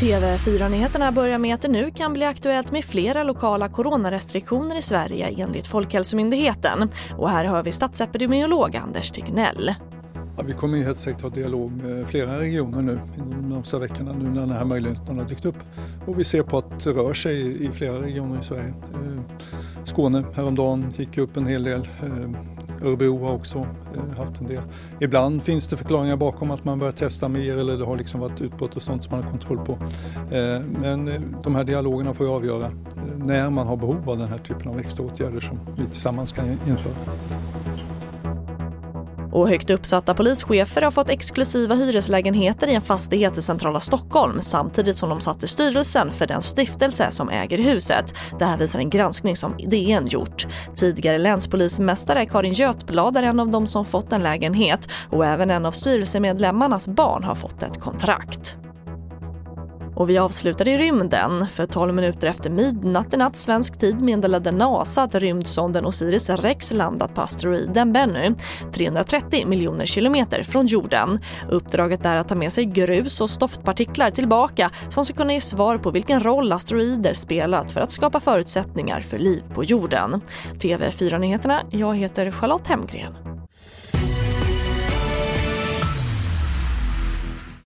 TV4-nyheterna börjar med att det nu kan bli aktuellt med flera lokala coronarestriktioner i Sverige enligt Folkhälsomyndigheten. Och här hör vi statsepidemiolog Anders Tegnell. Ja, vi kommer ju helt säkert ha dialog med flera regioner nu de närmsta veckorna nu när den här möjligheten har dykt upp. Och vi ser på att det rör sig i flera regioner i Sverige. Eh, Skåne häromdagen gick upp en hel del. Eh, Örebro har också eh, haft en del. Ibland finns det förklaringar bakom att man börjar testa mer eller det har liksom varit utbrott och sånt som man har kontroll på. Eh, men eh, de här dialogerna får ju avgöra eh, när man har behov av den här typen av extra åtgärder som vi tillsammans kan införa. Och högt uppsatta polischefer har fått exklusiva hyreslägenheter i en fastighet i centrala Stockholm samtidigt som de satt i styrelsen för den stiftelse som äger huset. Det här visar en granskning som DN gjort. Tidigare länspolismästare Karin Götblad är en av dem som fått en lägenhet och även en av styrelsemedlemmarnas barn har fått ett kontrakt. Och vi avslutar i rymden. För 12 minuter efter midnatt i natt svensk tid meddelade NASA att rymdsonden Osiris-Rex landat på asteroiden Bennu, 330 miljoner kilometer från jorden. Uppdraget är att ta med sig grus och stoftpartiklar tillbaka som ska kunna ge svar på vilken roll asteroider spelat för att skapa förutsättningar för liv på jorden. TV4-nyheterna, jag heter Charlotte Hemgren.